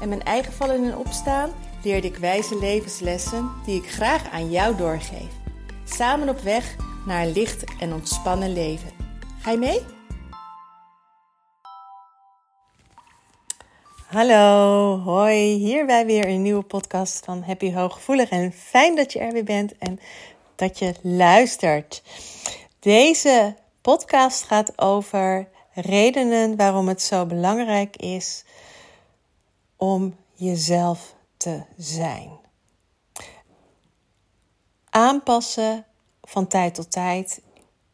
en mijn eigen vallen en opstaan leerde ik wijze levenslessen die ik graag aan jou doorgeef. Samen op weg naar een licht en ontspannen leven. Ga je mee? Hallo, hoi. Hier bij weer een nieuwe podcast van Happy Hooggevoelig. En fijn dat je er weer bent en dat je luistert. Deze podcast gaat over redenen waarom het zo belangrijk is om jezelf te zijn. Aanpassen van tijd tot tijd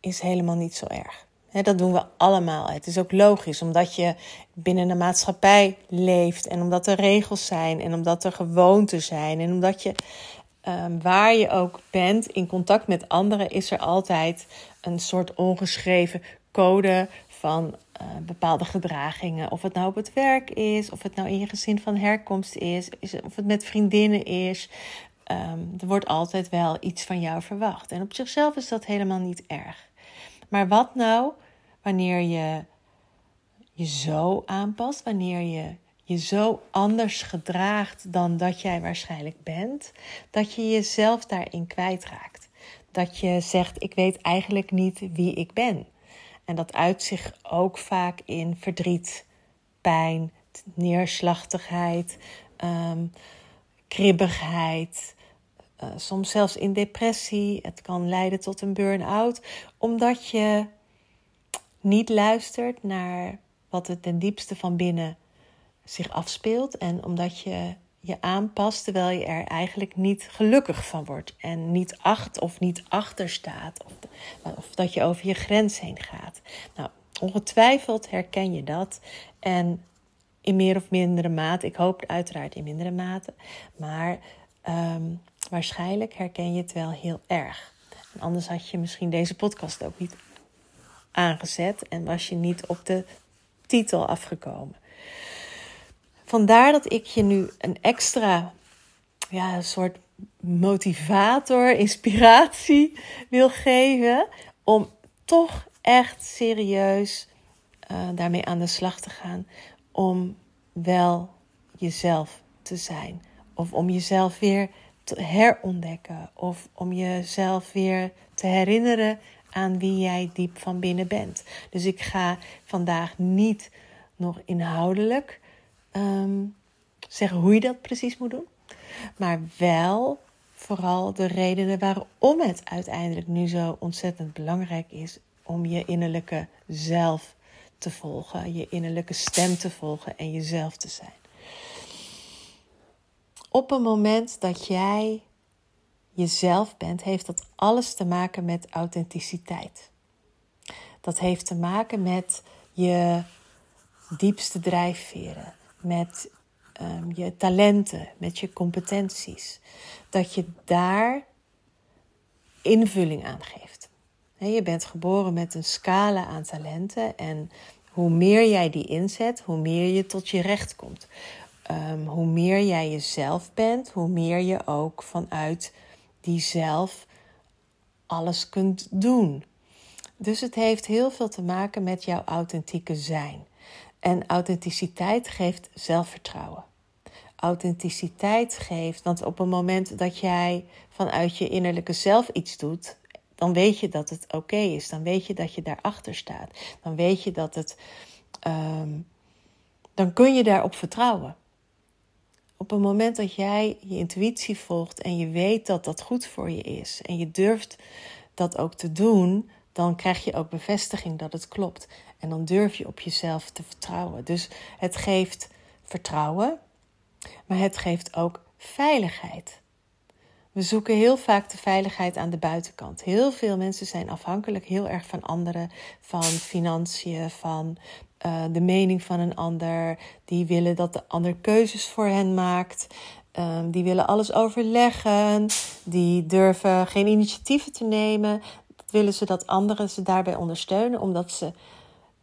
is helemaal niet zo erg. dat doen we allemaal. Het is ook logisch, omdat je binnen een maatschappij leeft en omdat er regels zijn en omdat er gewoonten zijn en omdat je ehm, waar je ook bent in contact met anderen, is er altijd een soort ongeschreven code van uh, bepaalde gedragingen. Of het nou op het werk is, of het nou in je gezin van herkomst is, is of het met vriendinnen is. Um, er wordt altijd wel iets van jou verwacht. En op zichzelf is dat helemaal niet erg. Maar wat nou wanneer je je zo aanpast, wanneer je je zo anders gedraagt dan dat jij waarschijnlijk bent, dat je jezelf daarin kwijtraakt. Dat je zegt: Ik weet eigenlijk niet wie ik ben. En dat uit zich ook vaak in verdriet, pijn, neerslachtigheid, um, kribbigheid. Uh, soms zelfs in depressie. Het kan leiden tot een burn-out, omdat je niet luistert naar wat het ten diepste van binnen zich afspeelt. En omdat je je aanpast terwijl je er eigenlijk niet gelukkig van wordt. En niet acht of niet achter staat. Of, of dat je over je grens heen gaat. Nou, ongetwijfeld herken je dat. En in meer of mindere mate. Ik hoop uiteraard in mindere mate. Maar ehm, waarschijnlijk herken je het wel heel erg. Anders had je misschien deze podcast ook niet aangezet. En was je niet op de titel afgekomen. Vandaar dat ik je nu een extra ja, soort motivator, inspiratie wil geven om toch echt serieus uh, daarmee aan de slag te gaan om wel jezelf te zijn of om jezelf weer te herontdekken of om jezelf weer te herinneren aan wie jij diep van binnen bent. Dus ik ga vandaag niet nog inhoudelijk um, zeggen hoe je dat precies moet doen. Maar wel vooral de redenen waarom het uiteindelijk nu zo ontzettend belangrijk is om je innerlijke zelf te volgen, je innerlijke stem te volgen en jezelf te zijn. Op een moment dat jij jezelf bent, heeft dat alles te maken met authenticiteit. Dat heeft te maken met je diepste drijfveren met um, je talenten, met je competenties. Dat je daar invulling aan geeft. je bent geboren met een scala aan talenten en hoe meer jij die inzet, hoe meer je tot je recht komt. Um, hoe meer jij jezelf bent, hoe meer je ook vanuit die zelf alles kunt doen. Dus het heeft heel veel te maken met jouw authentieke zijn. En authenticiteit geeft zelfvertrouwen. Authenticiteit geeft, want op het moment dat jij vanuit je innerlijke zelf iets doet, dan weet je dat het oké is. Dan weet je dat je daarachter staat. Dan weet je dat het. Um, dan kun je daarop vertrouwen. Op het moment dat jij je intuïtie volgt en je weet dat dat goed voor je is en je durft dat ook te doen, dan krijg je ook bevestiging dat het klopt. En dan durf je op jezelf te vertrouwen. Dus het geeft vertrouwen, maar het geeft ook veiligheid. We zoeken heel vaak de veiligheid aan de buitenkant. Heel veel mensen zijn afhankelijk heel erg van anderen, van financiën, van eh, de mening van een ander. Die willen dat de ander keuzes voor hen maakt. Ehm, die willen alles overleggen. Die durven geen initiatieven te nemen. Dat willen ze dat anderen ze daarbij ondersteunen, omdat ze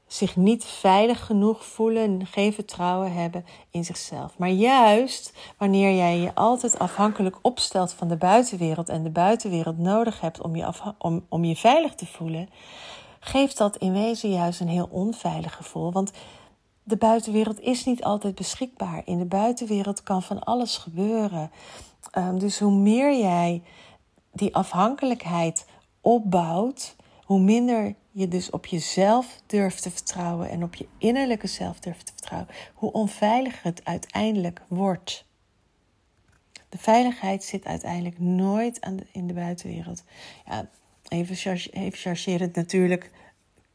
zich niet veilig genoeg voelen, geen vertrouwen hebben in zichzelf. Maar juist wanneer jij je altijd afhankelijk opstelt van de buitenwereld en de buitenwereld nodig hebt om je, om, om je veilig te voelen, geeft dat in wezen juist een heel onveilig gevoel. Want de buitenwereld is niet altijd beschikbaar. In de buitenwereld kan van alles gebeuren. Ehm, dus hoe meer jij die afhankelijkheid opbouwt, hoe minder je dus op jezelf durft te vertrouwen en op je innerlijke zelf durft te vertrouwen, hoe onveiliger het uiteindelijk wordt. De veiligheid zit uiteindelijk nooit aan de, in de buitenwereld. Ja, even, even chargerend natuurlijk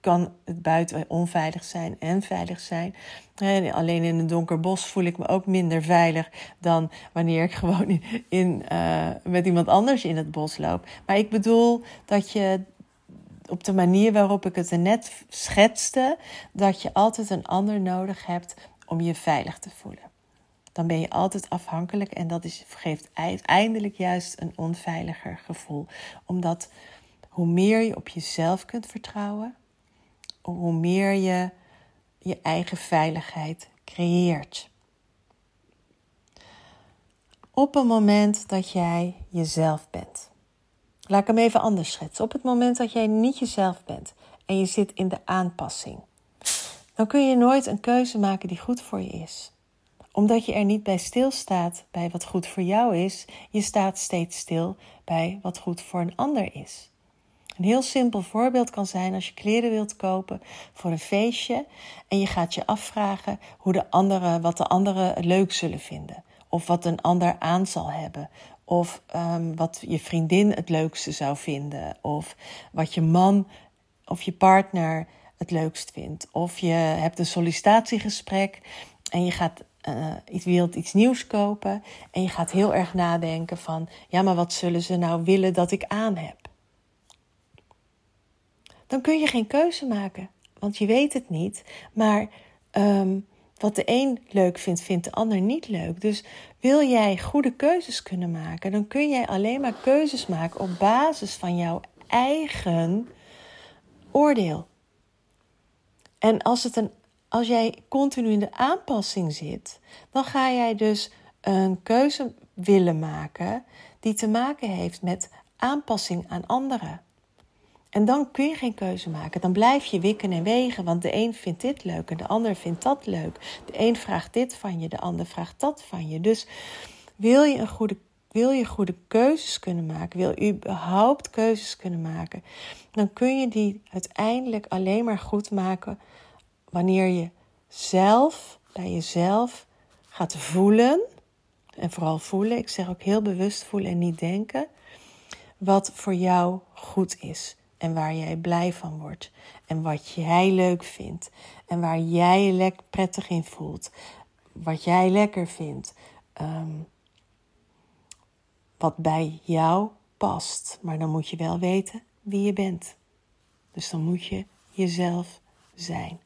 kan het buiten onveilig zijn en veilig zijn. alleen in een donker bos voel ik me ook minder veilig dan wanneer ik gewoon in, uh, met iemand anders in het bos loop. Maar ik bedoel dat je op de manier waarop ik het net schetste, dat je altijd een ander nodig hebt om je veilig te voelen. Dan ben je altijd afhankelijk en dat is, geeft uiteindelijk juist een onveiliger gevoel. Omdat hoe meer je op jezelf kunt vertrouwen, hoe meer je je eigen veiligheid creëert. Op een moment dat jij jezelf bent. Laat ik hem even anders schetsen. Op het moment dat jij niet jezelf bent en je zit in de aanpassing, dan kun je nooit een keuze maken die goed voor je is. Omdat je er niet bij stilstaat bij wat goed voor jou is, je staat steeds stil bij wat goed voor een ander is. Een heel simpel voorbeeld kan zijn als je kleren wilt kopen voor een feestje en je gaat je afvragen hoe de anderen, wat de anderen leuk zullen vinden. Of wat een ander aan zal hebben. Of um, wat je vriendin het leukste zou vinden. Of wat je man of je partner het leukst vindt. Of je hebt een sollicitatiegesprek en je gaat uh, iets, wilt iets nieuws kopen. En je gaat heel erg nadenken van, ja, maar wat zullen ze nou willen dat ik aan heb? Dan kun je geen keuze maken, want je weet het niet. Maar um, wat de een leuk vindt, vindt de ander niet leuk. Dus wil jij goede keuzes kunnen maken, dan kun jij alleen maar keuzes maken op basis van jouw eigen oordeel. En als, het een, als jij continu in de aanpassing zit, dan ga jij dus een keuze willen maken die te maken heeft met aanpassing aan anderen. En dan kun je geen keuze maken. Dan blijf je wikken en wegen, want de een vindt dit leuk en de ander vindt dat leuk. De een vraagt dit van je, de ander vraagt dat van je. Dus wil je, een goede, wil je goede keuzes kunnen maken, wil je überhaupt keuzes kunnen maken, dan kun je die uiteindelijk alleen maar goed maken wanneer je zelf bij jezelf gaat voelen. En vooral voelen, ik zeg ook heel bewust voelen en niet denken, wat voor jou goed is en waar jij blij van wordt en wat jij leuk vindt en waar jij lekker prettig in voelt, wat jij lekker vindt, ehm, wat bij jou past. Maar dan moet je wel weten wie je bent. Dus dan moet je jezelf zijn.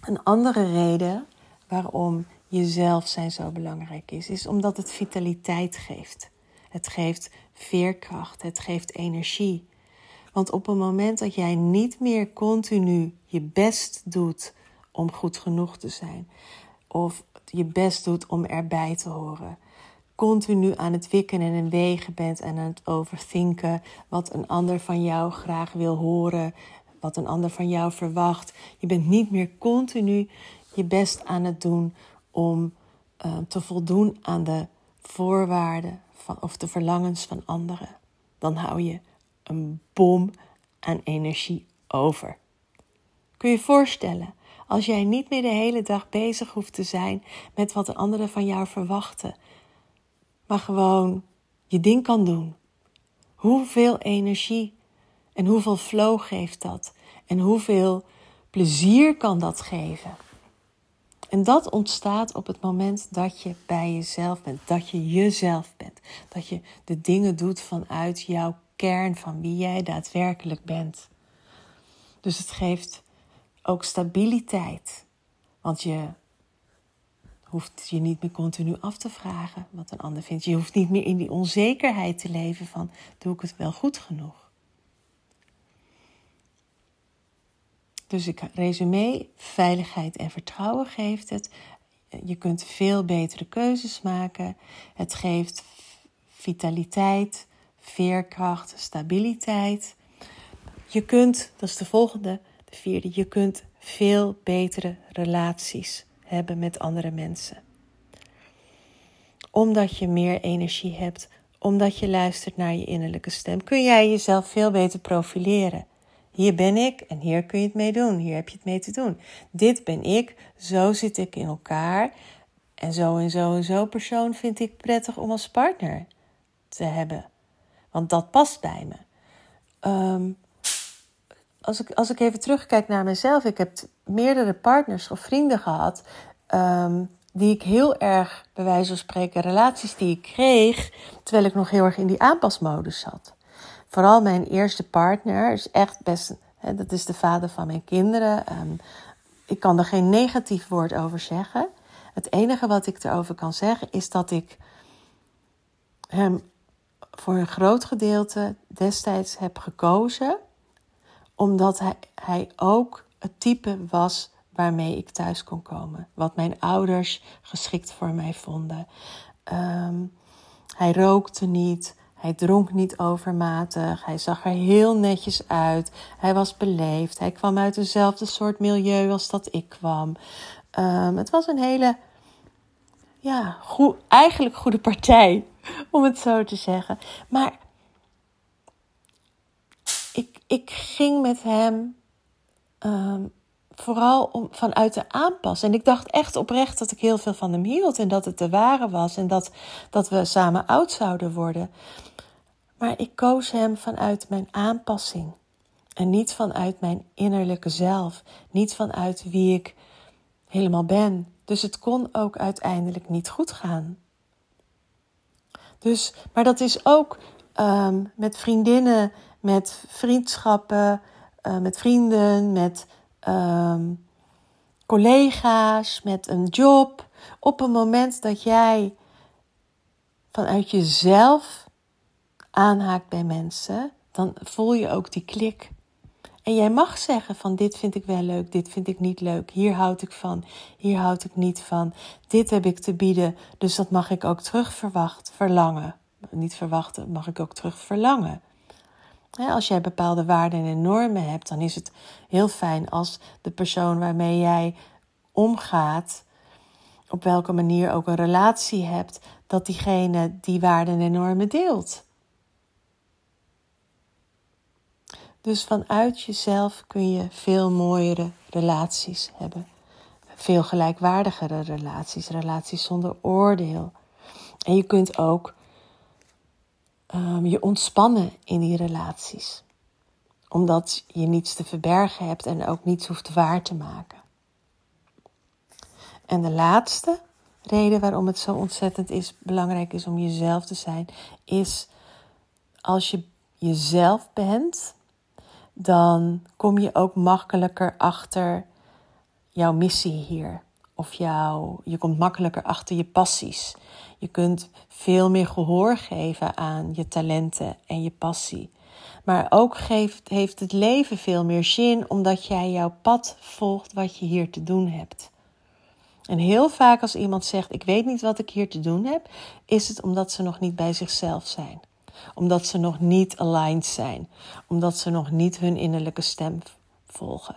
Een andere reden waarom jezelf zijn zo belangrijk is, is omdat het vitaliteit geeft. Het geeft veerkracht, het geeft energie. Want op het moment dat jij niet meer continu je best doet om goed genoeg te zijn, of je best doet om erbij te horen, continu aan het wikken en wegen bent en aan het overthinken wat een ander van jou graag wil horen, wat een ander van jou verwacht. Je bent niet meer continu je best aan het doen om uh, te voldoen aan de voorwaarden of de verlangens van anderen, dan hou je een bom aan energie over. Kun je je voorstellen, als jij niet meer de hele dag bezig hoeft te zijn met wat de anderen van jou verwachten, maar gewoon je ding kan doen. Hoeveel energie en hoeveel flow geeft dat? En hoeveel plezier kan dat geven? En dat ontstaat op het moment dat je bij jezelf bent, dat je jezelf bent, dat je de dingen doet vanuit jouw kern van wie jij daadwerkelijk bent. Dus het geeft ook stabiliteit. Want je hoeft je niet meer continu af te vragen wat een ander vindt. Je hoeft niet meer in die onzekerheid te leven van doe ik het wel goed genoeg. Dus ik resume, veiligheid en vertrouwen geeft het. Je kunt veel betere keuzes maken. Het geeft vitaliteit, veerkracht, stabiliteit. Je kunt, dat is de volgende, de vierde, je kunt veel betere relaties hebben met andere mensen. Omdat je meer energie hebt, omdat je luistert naar je innerlijke stem, kun jij jezelf veel beter profileren. Hier ben ik en hier kun je het mee doen. Hier heb je het mee te doen. Dit ben ik, zo zit ik in elkaar. En zo en zo en zo persoon vind ik prettig om als partner te hebben. Want dat past bij me. Ehm, als, ik, als ik even terugkijk naar mezelf, ik heb meerdere partners of vrienden gehad. Um, die ik heel erg, bij wijze van spreken, relaties die ik kreeg. terwijl ik nog heel erg in die aanpasmodus zat. Vooral mijn eerste partner is echt best. Hè, dat is de vader van mijn kinderen. Um, ik kan er geen negatief woord over zeggen. Het enige wat ik erover kan zeggen is dat ik hem voor een groot gedeelte destijds heb gekozen, omdat hij, hij ook het type was waarmee ik thuis kon komen. Wat mijn ouders geschikt voor mij vonden. Um, hij rookte niet. Hij dronk niet overmatig. Hij zag er heel netjes uit. Hij was beleefd. Hij kwam uit dezelfde soort milieu als dat ik kwam. Um, het was een hele, ja, goed, eigenlijk goede partij, om het zo te zeggen. Maar ik, ik ging met hem um, vooral om, vanuit de aanpas. En ik dacht echt oprecht dat ik heel veel van hem hield en dat het de ware was en dat, dat we samen oud zouden worden. Maar ik koos hem vanuit mijn aanpassing en niet vanuit mijn innerlijke zelf, niet vanuit wie ik helemaal ben. Dus het kon ook uiteindelijk niet goed gaan. Dus, maar dat is ook um, met vriendinnen, met vriendschappen, uh, met vrienden, met um, collega's, met een job. Op een moment dat jij vanuit jezelf aanhaakt bij mensen, dan voel je ook die klik. En jij mag zeggen van dit vind ik wel leuk, dit vind ik niet leuk, hier houd ik van, hier houd ik niet van, dit heb ik te bieden, dus dat mag ik ook terug verwacht, verlangen. Niet verwachten, mag ik ook terug verlangen. Als jij bepaalde waarden en normen hebt, dan is het heel fijn als de persoon waarmee jij omgaat, op welke manier ook een relatie hebt, dat diegene die waarden en normen deelt. Dus vanuit jezelf kun je veel mooiere relaties hebben. Veel gelijkwaardigere relaties, relaties zonder oordeel. En je kunt ook um, je ontspannen in die relaties. Omdat je niets te verbergen hebt en ook niets hoeft waar te maken. En de laatste reden waarom het zo ontzettend is, belangrijk is om jezelf te zijn, is als je jezelf bent, dan kom je ook makkelijker achter jouw missie hier. Of jouw, je komt makkelijker achter je passies. Je kunt veel meer gehoor geven aan je talenten en je passie. Maar ook geeft, heeft het leven veel meer zin omdat jij jouw pad volgt wat je hier te doen hebt. En heel vaak als iemand zegt: Ik weet niet wat ik hier te doen heb, is het omdat ze nog niet bij zichzelf zijn. Omdat ze nog niet aligned zijn. Omdat ze nog niet hun innerlijke stem volgen.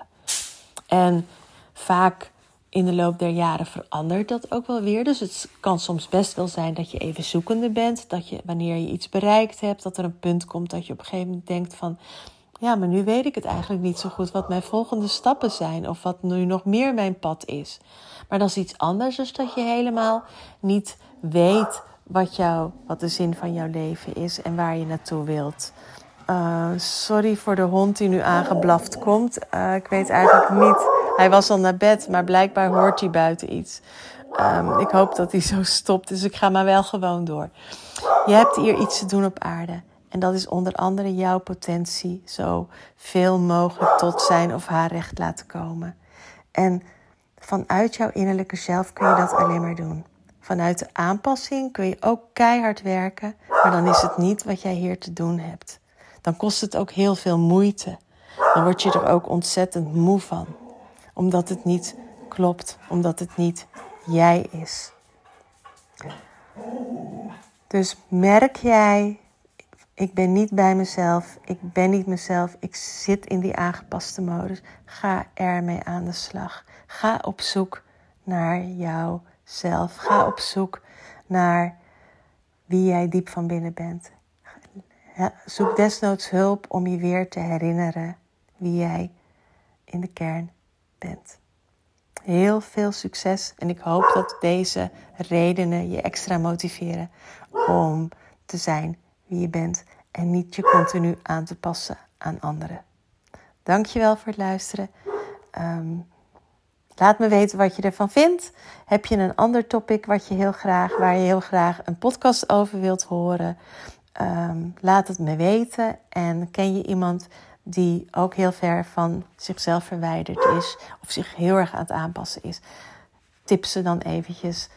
En vaak in de loop der jaren verandert dat ook wel weer. Dus het kan soms best wel zijn dat je even zoekende bent. Dat je wanneer je iets bereikt hebt, dat er een punt komt dat je op een gegeven moment denkt van. Ja, maar nu weet ik het eigenlijk niet zo goed wat mijn volgende stappen zijn. Of wat nu nog meer mijn pad is. Maar dat is iets anders dan dat je helemaal niet weet wat, jou, wat de zin van jouw leven is en waar je naartoe wilt. Uh, sorry voor de hond die nu aangeblaft komt. Uh, ik weet eigenlijk niet. Hij was al naar bed, maar blijkbaar hoort hij buiten iets. Um, ik hoop dat hij zo stopt, dus ik ga maar wel gewoon door. Je hebt hier iets te doen op aarde. En dat is onder andere jouw potentie zo veel mogelijk tot zijn of haar recht laten komen. En vanuit jouw innerlijke zelf kun je dat alleen maar doen. Vanuit de aanpassing kun je ook keihard werken, maar dan is het niet wat jij hier te doen hebt. Dan kost het ook heel veel moeite. Dan word je er ook ontzettend moe van, omdat het niet klopt, omdat het niet jij is. Dus merk jij, ik ben niet bij mezelf, ik ben niet mezelf, ik zit in die aangepaste modus. Ga ermee aan de slag. Ga op zoek naar jouzelf. Ga op zoek naar wie jij diep van binnen bent. Zoek desnoods hulp om je weer te herinneren wie jij in de kern bent. Heel veel succes en ik hoop dat deze redenen je extra motiveren om te zijn wie je bent en niet je continu aan te passen aan anderen. Dankjewel voor het luisteren. Ehm, laat me weten wat je ervan vindt. Heb je een ander topic wat je heel graag, waar je heel graag een podcast over wilt horen? Ehm, laat het me weten. En ken je iemand die ook heel ver van zichzelf verwijderd is of zich heel erg aan het aanpassen is? Tip ze dan eventjes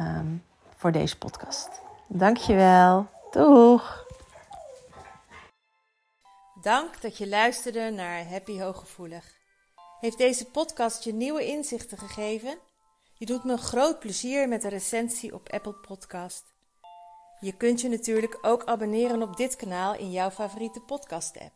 um, voor deze podcast. Dankjewel. Doeg! Dank dat je luisterde naar Happy Hooggevoelig. Heeft deze podcast je nieuwe inzichten gegeven? Je doet me groot plezier met een recensie op Apple Podcast. Je kunt je natuurlijk ook abonneren op dit kanaal in jouw favoriete podcast-app.